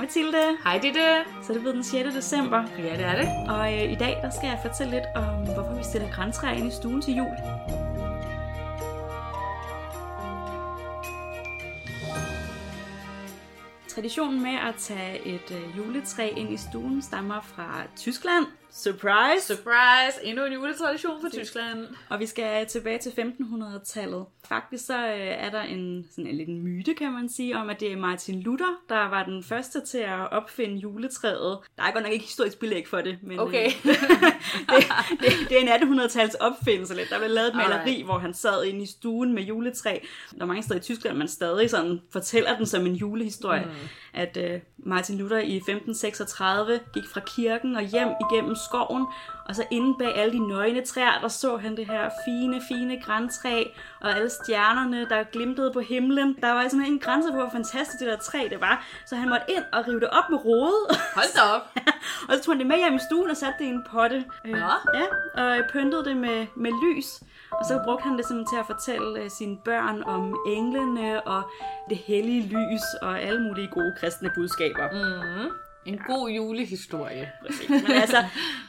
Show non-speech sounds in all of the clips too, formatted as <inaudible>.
Mathilde. Hej Ditte. Så er det blevet den 6. december, Ja, det er det. og øh, i dag der skal jeg fortælle lidt om, hvorfor vi stiller græntræer ind i stuen til jul. Traditionen med at tage et øh, juletræ ind i stuen stammer fra Tyskland. Surprise! Surprise! Endnu en juletradition fra Tyskland. Og vi skal tilbage til 1500-tallet. Faktisk så øh, er der en, sådan en liten myte, kan man sige, om at det er Martin Luther, der var den første til at opfinde juletræet. Der er godt nok ikke historisk belæg for det, men Okay. øh, <laughs> det, det, det er en 1800-tals opfindelse lidt. Der blev lavet et maleri, Alright. hvor han sad inde i stuen med juletræ. Der er mange steder i Tyskland, man stadig sådan fortæller den som en julehistorie. Mm. At øh, Martin Luther i 1536 gik fra kirken og hjem igennem skoven, og så inde bag alle de nøgne træer, der så han det her fine, fine græntræ, og alle stjernerne, der glimtede på himlen. Der var simpelthen en grænse på, hvor fantastisk det der træ det var. Så han måtte ind og rive det op med rode. Hold da op. <laughs> og så tog han det med hjem i stuen og satte det i en potte. Øh, Nå. Ja, og pyntede det med, med lys. Og så brugte han det simpelthen til at fortælle øh, sine børn om englene og det hellige lys og alle mulige gode kristne budskaber. Mm. En god julehistorie. Men altså,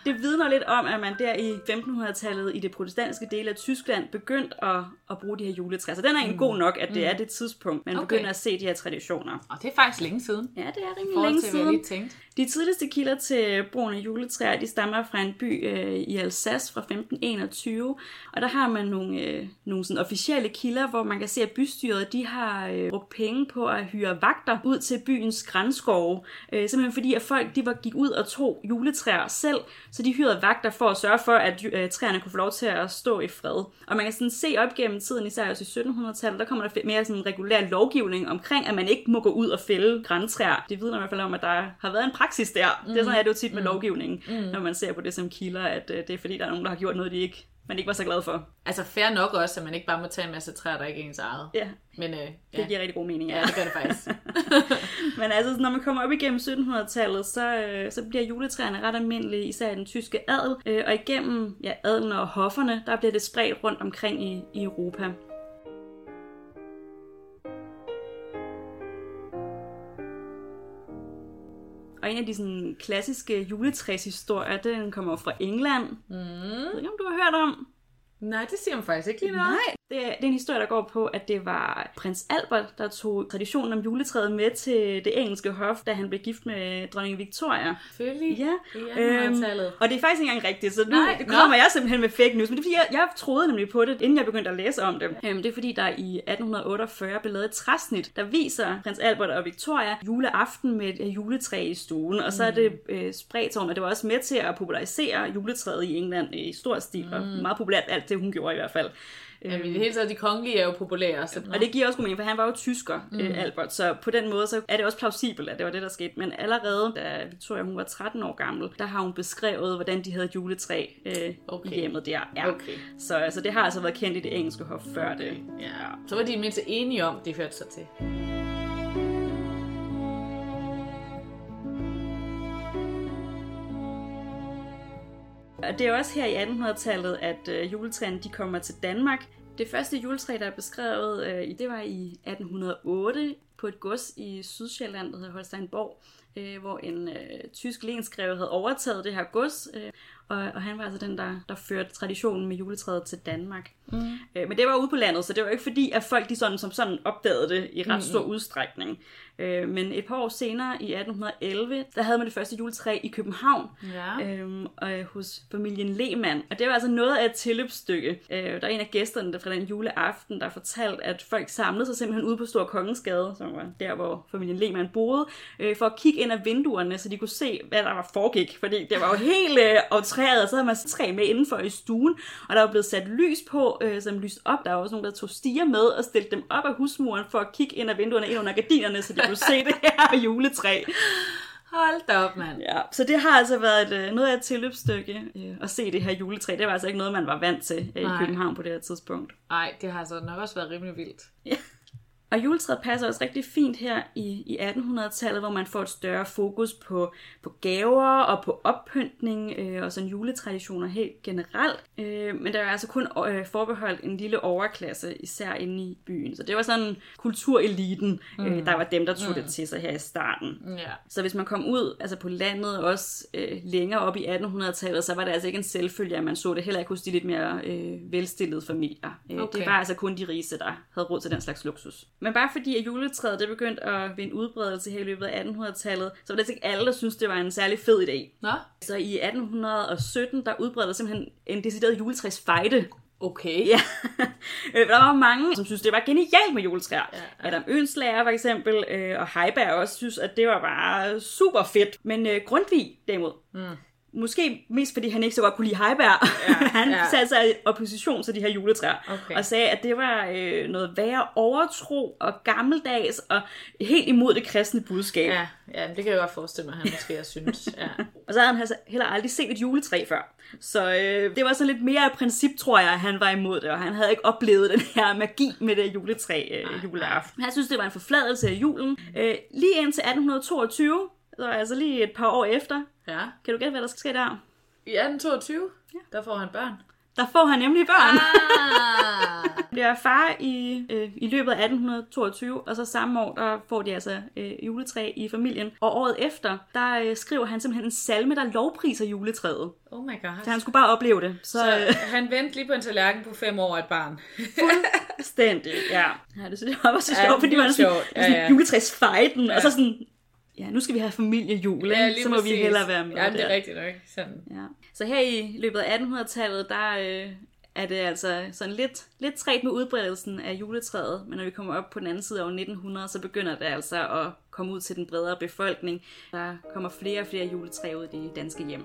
det vidner lidt om, at man der i 1500-tallet i det protestantiske del af Tyskland begyndte at, at bruge de her juletræer. Så den er egentlig god nok, at det er det tidspunkt, man Okay. begynder at se de her traditioner. Og det er faktisk længe siden. Ja, det er rimelig længe til, hvad jeg siden. lige tænkte. De tidligste kilder til brugen af juletræer, de stammer fra en by øh, i Alsace fra 1521. Og der har man nogle, øh, nogle sådan officielle kilder, hvor man kan se, at bystyret de har øh, brugt penge på at hyre vagter ud til byens grænskove. Øh, simpelthen fordi, at folk de var, gik ud og tog juletræer selv, så de hyrede vagter for at sørge for, at øh, træerne kunne få lov til at stå i fred. Og man kan sådan se op gennem tiden, især også i 1700-tallet, der kommer der mere sådan regulær lovgivning omkring, at man ikke må gå ud og fælde græntræer. Det vidner i hvert fald om, at der har været en praksis der. Mm. Det er sådan, at det jo tit med lovgivningen, mm. når man ser på det som kilder, at øh, det er fordi, der er nogen, der har gjort noget, de ikke, man ikke var så glad for. Altså fair nok også, at man ikke bare må tage en masse træer, der ikke er ens eget. Ja, Men øh, det ja. giver rigtig god mening. Ja. ja, det gør det faktisk. <laughs> Men altså, når man kommer op igennem 1700-tallet, så, øh, så bliver juletræerne ret almindelige, især i den tyske adel. Øh, og igennem ja, adelen og hofferne, der bliver det spredt rundt omkring i, i Europa. Og en af de sådan, klassiske juletræshistorier, den kommer fra England. Mm. Jeg ved ikke, om du har hørt om. Nej, det siger man faktisk ikke lige noget. Nej, det er, det er en historie, der går på, at det var prins Albert, der tog traditionen om juletræet med til det engelske hof, da han blev gift med dronning Victoria. Selvfølgelig. Ja, I 1800-tallet. og det er faktisk ikke engang rigtigt, så nu Nej, det nå. kommer jeg simpelthen med fake news. Men det er fordi, jeg, jeg troede nemlig på det, inden jeg begyndte at læse om det. Øhm, det er fordi, der i 1848 blev lavet et træsnit, der viser prins Albert og Victoria juleaften med et juletræ i stuen. Og så er det øh, spredt om, at det var også med til at popularisere juletræet i England i stor stil. Og meget populært alt det, hun gjorde i hvert fald. Jamen, i det hele taget, de kongelige er jo populære. Så... Og det giver også god mening, for han var jo tysker, mm. Albert, så på den måde så er det også plausibelt, at det var det, der skete. Men allerede, da Victoria hun var 13 år gammel, der har hun beskrevet, hvordan de havde et juletræ øh, Okay. i hjemmet der. Ja. Okay. Så altså, det har altså været kendt i det engelske hof før det. Ja. Så var de mindst enige om, det hørte sig til. Og det er også her i 1800-tallet, at øh, juletræerne de kommer til Danmark. Det første juletræ, der er beskrevet, øh, det var i 1808 på et gods i Sydsjælland, der hedder Holsteinborg, øh, hvor en øh, tysk lensgreve havde overtaget det her gods, øh, og, og han var altså den, der, der førte traditionen med juletræet til Danmark. Mm. Øh, men det var ude på landet, så det var ikke fordi, at folk de sådan, som sådan opdagede det i ret stor udstrækning. Øh, men et par år senere, i 1811, der havde man det første juletræ i København, Ja. og, øh, hos familien Lehmann. Og det var altså noget af et tilløbsstykke. Øh, der er en af gæsterne der fra den juleaften, der fortalte, at folk samlede sig simpelthen ude på Stor Kongensgade, som var der, hvor familien Lehmann boede, øh, for at kigge ind ad vinduerne, så de kunne se, hvad der var foregik. Fordi det var jo helt øh, aftræret, og så havde man træ med indenfor i stuen, og der var blevet sat lys på, øh, som lyste op. Der var også nogen, der tog stiger med og stillede dem op af husmuren for at kigge ind ad vinduerne, ind under gardinerne, så de kunne se det <laughs> her juletræ. Hold da op, mand. Ja, så det har altså været et, øh, noget af et tilløbsstykke øh, at se det her juletræ. Det var altså ikke noget, man var vant til øh, i. København på det her tidspunkt. Nej, det har altså nok også været rimelig vildt. Og juletræet passer også rigtig fint her i, i 1800-tallet, hvor man får et større fokus på, på gaver og på oppyntning øh, og sådan juletraditioner helt generelt. Øh, men der er altså kun øh, forbeholdt en lille overklasse, især inde i byen. Så det var sådan kultureliten, mm. øh, der var dem, der tog mm. det til sig her i starten. Ja. Så hvis man kom ud altså på landet også øh, længere op i 1800-tallet, så var det altså ikke en selvfølge, at man så det heller ikke hos de lidt mere øh, velstillede familier. Øh, Okay. Det var altså kun de rigeste, der havde råd til den slags luksus. Men bare fordi at juletræet det begyndte at vinde udbredelse her i løbet af 1800-tallet, så var det ikke alle, der syntes, det var en særlig fed idé. Nå, Så i 1817, der udbredte der simpelthen en decideret juletræsfejde. okay. Ja, <laughs> Øh, der var mange, som synes det var genialt med juletræer. Ja, ja. Adam Ønslager for eksempel, øh, og Heiberg også synes, at det var bare super fedt. Men øh, Grundtvig derimod, mm. Måske mest fordi han ikke så godt kunne lide Heiberg, Ja, <laughs> han ja. satte sig i opposition til de her juletræer, Okay. og sagde, at det var øh, noget værre overtro og gammeldags, og helt imod det kristne budskab. Ja, ja, det kan jeg godt forestille mig, at han måske har syntes. Ja. <laughs> Og så havde han altså heller aldrig set et juletræ før. Så øh, det var så lidt mere af princip, tror jeg, at han var imod det, og han havde ikke oplevet den her magi med det juletræ øh, juleaften. Han synes, det var en forfladelse af julen. Øh, lige indtil 1822, så altså lige et par år efter, ja. kan du gætte, hvad der skal ske der? I 1822, ja. der får han børn. Der får han nemlig børn. Ah! <laughs> Bliver far i, øh, i løbet af 1822, og så samme år, der får de altså øh, juletræ i familien. Og året efter, der øh, skriver han simpelthen en salme, der lovpriser juletræet. Oh my god. Så han skulle bare opleve det. Så, Så øh, <laughs> han ventede lige på en tallerken på fem år et barn. <laughs> Fuldstændig, ja. ja det synes jeg var så Ja, sjovt, fordi man er sådan, sjovt. Ja, sådan ja. juletræsfejden, Ja. og så sådan, ja, nu skal vi have familiejul, ja, så må vi hellere være med Ja, det er rigtigt nok. Sådan. Ja. Så her i løbet af 1800-tallet, der øh, er det altså sådan lidt, lidt træt med udbredelsen af juletræet, men når vi kommer op på den anden side af år 1900, så begynder det altså at komme ud til den bredere befolkning. Der kommer flere og flere juletræer ud i de danske hjem.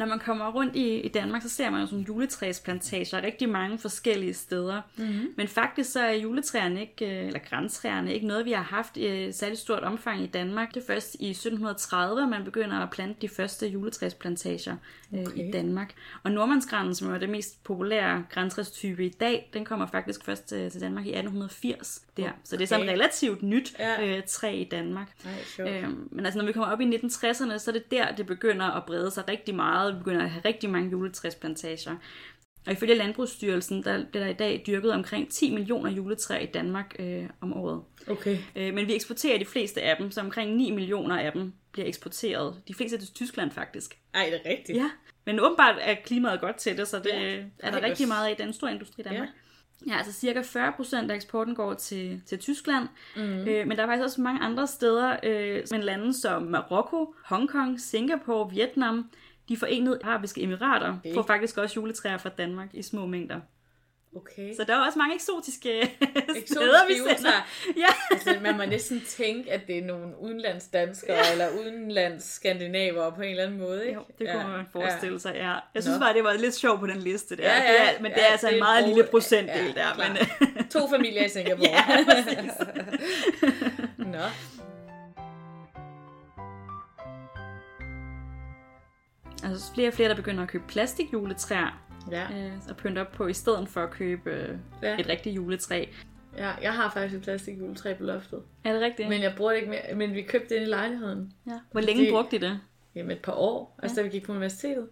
Når man kommer rundt i, i Danmark, så ser man jo sådan juletræsplantager rigtig mange forskellige steder. Mm-hmm. Men faktisk så er juletræerne ikke, øh, eller græntræerne ikke noget, vi har haft i et særligt stort omfang i Danmark. Det er først i 1730, man begynder at plante de første juletræsplantager øh, Okay. i Danmark. Og nordmandsgranen, som er det mest populære græntræstype i dag, den kommer faktisk først til, til Danmark i 1880. Der. Så det er sådan Okay. relativt nyt Ja. øh, træ i Danmark. Nej, sjovt. Øhm, men altså, når vi kommer op i 1960'erne, så er det der, det begynder at brede sig rigtig meget. Vi begynder at have rigtig mange juletræsplantager. Og ifølge Landbrugsstyrelsen, der bliver der i dag dyrket omkring 10 millioner juletræer i Danmark øh, om året. Okay. Øh, men vi eksporterer de fleste af dem, så omkring 9 millioner af dem bliver eksporteret. De fleste til Tyskland faktisk. Ej, det er rigtigt. Ja, men åbenbart er klimaet godt til det, så det Ja. er der rigtig hvor- meget af. Det er en stor industri i Danmark. Ja. ja, altså cirka 40 procent af eksporten går til, til Tyskland, mm. øh, men der er faktisk også mange andre steder, øh, men lande som Marokko, Hongkong, Singapore, Vietnam, de forenede arabiske emirater Okay. får faktisk også juletræer fra Danmark i små mængder. Okay. Så der er også mange eksotiske, Eksotiske <laughs> steder, vi sender. juletræer. Ja. Altså, man må næsten tænke, at det er nogle udenlandsdanskere ja. eller udenlandsskandinaver på en eller anden måde, ikke? Jo, det kunne man forestille sig, ja. Jeg Nå. synes bare, det var lidt sjovt på den liste der. Ja, ja, det er, men det ja, er altså det en er meget gode- lille procentdel ja, der. Men, To familier i Singapore. <laughs> Ja. <laughs> Nå. Altså flere og flere, der begynder at købe plastikjuletræer Ja. øh, og pynte op på, i stedet for at købe øh, Ja. et rigtigt juletræ. ja, jeg har faktisk et plastikjuletræ på loftet. Er det rigtigt? Men jeg bruger det ikke mere. Men vi købte det i lejligheden. ja. Hvor længe det- brugte I det? Jamen et par år, altså da vi gik på universitetet.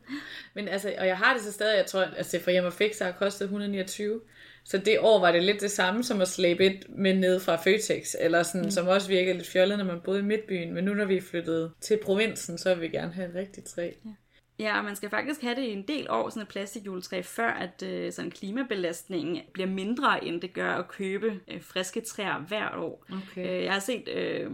Men altså, og jeg har det så stadig, jeg tror, altså det fra hjem og fik, så har kostet 129. Så det år var det lidt det samme som at slæbe et med ned fra Føtex, eller sådan, mm. som også virkede lidt fjollet, når man boede i Midtbyen. Men nu når vi er flyttet til provinsen, så vil vi gerne have et rigtigt træ. Ja, og man skal faktisk have det i en del år, sådan et plastikjuletræ, før at øh, sådan klimabelastningen bliver mindre, end det gør at købe øh, friske træer hvert år. Okay. Øh, jeg har set, øh,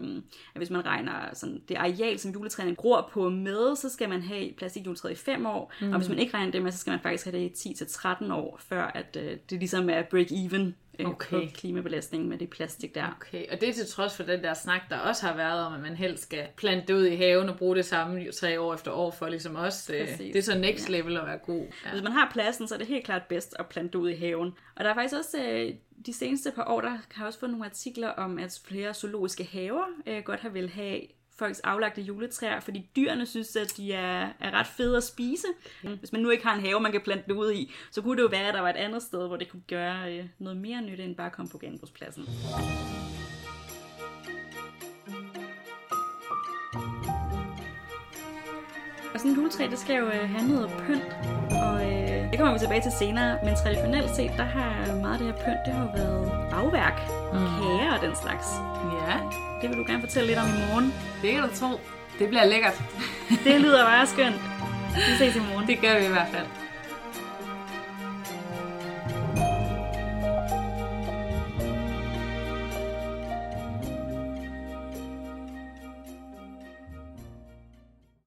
at hvis man regner sådan, det areal, som juletræerne gror på med, så skal man have plastikjuletræet i 5 år, mm. og hvis man ikke regner det med, så skal man faktisk have det i 10-13 år, før at øh, det ligesom er break-even øh, Okay. på klimabelastningen med det plastik der. Okay, og det er til trods for den der snak, der også har været om, at man helst skal plante det ud i haven og bruge det samme tre år efter år, for ligesom også, øh, Præcis. det er så next level at være god. Ja. Hvis man har pladsen, så er det helt klart bedst at plante det ud i haven. Og der er faktisk også øh, de seneste par år, der har jeg også fået nogle artikler om, at flere zoologiske haver øh, godt har vil have folks aflagte juletræer, fordi dyrene synes, at de er, er ret fede at spise. Hvis man nu ikke har en have, man kan plante det ud i, så kunne det jo være, at der var et andet sted, hvor det kunne gøre øh, noget mere nytte, end bare at komme på genbrugspladsen. Og sådan en juletræ, det skal jo øh, have noget pynt, det kommer vi tilbage til senere, men traditionelt set, der har meget af det her pynt, det har jo været bagværk, mm. kager og den slags. Ja, Det vil du gerne fortælle lidt om i morgen. det kan du tro. Det bliver lækkert. Det lyder bare skønt. Vi ses i morgen. Det gør vi i hvert fald.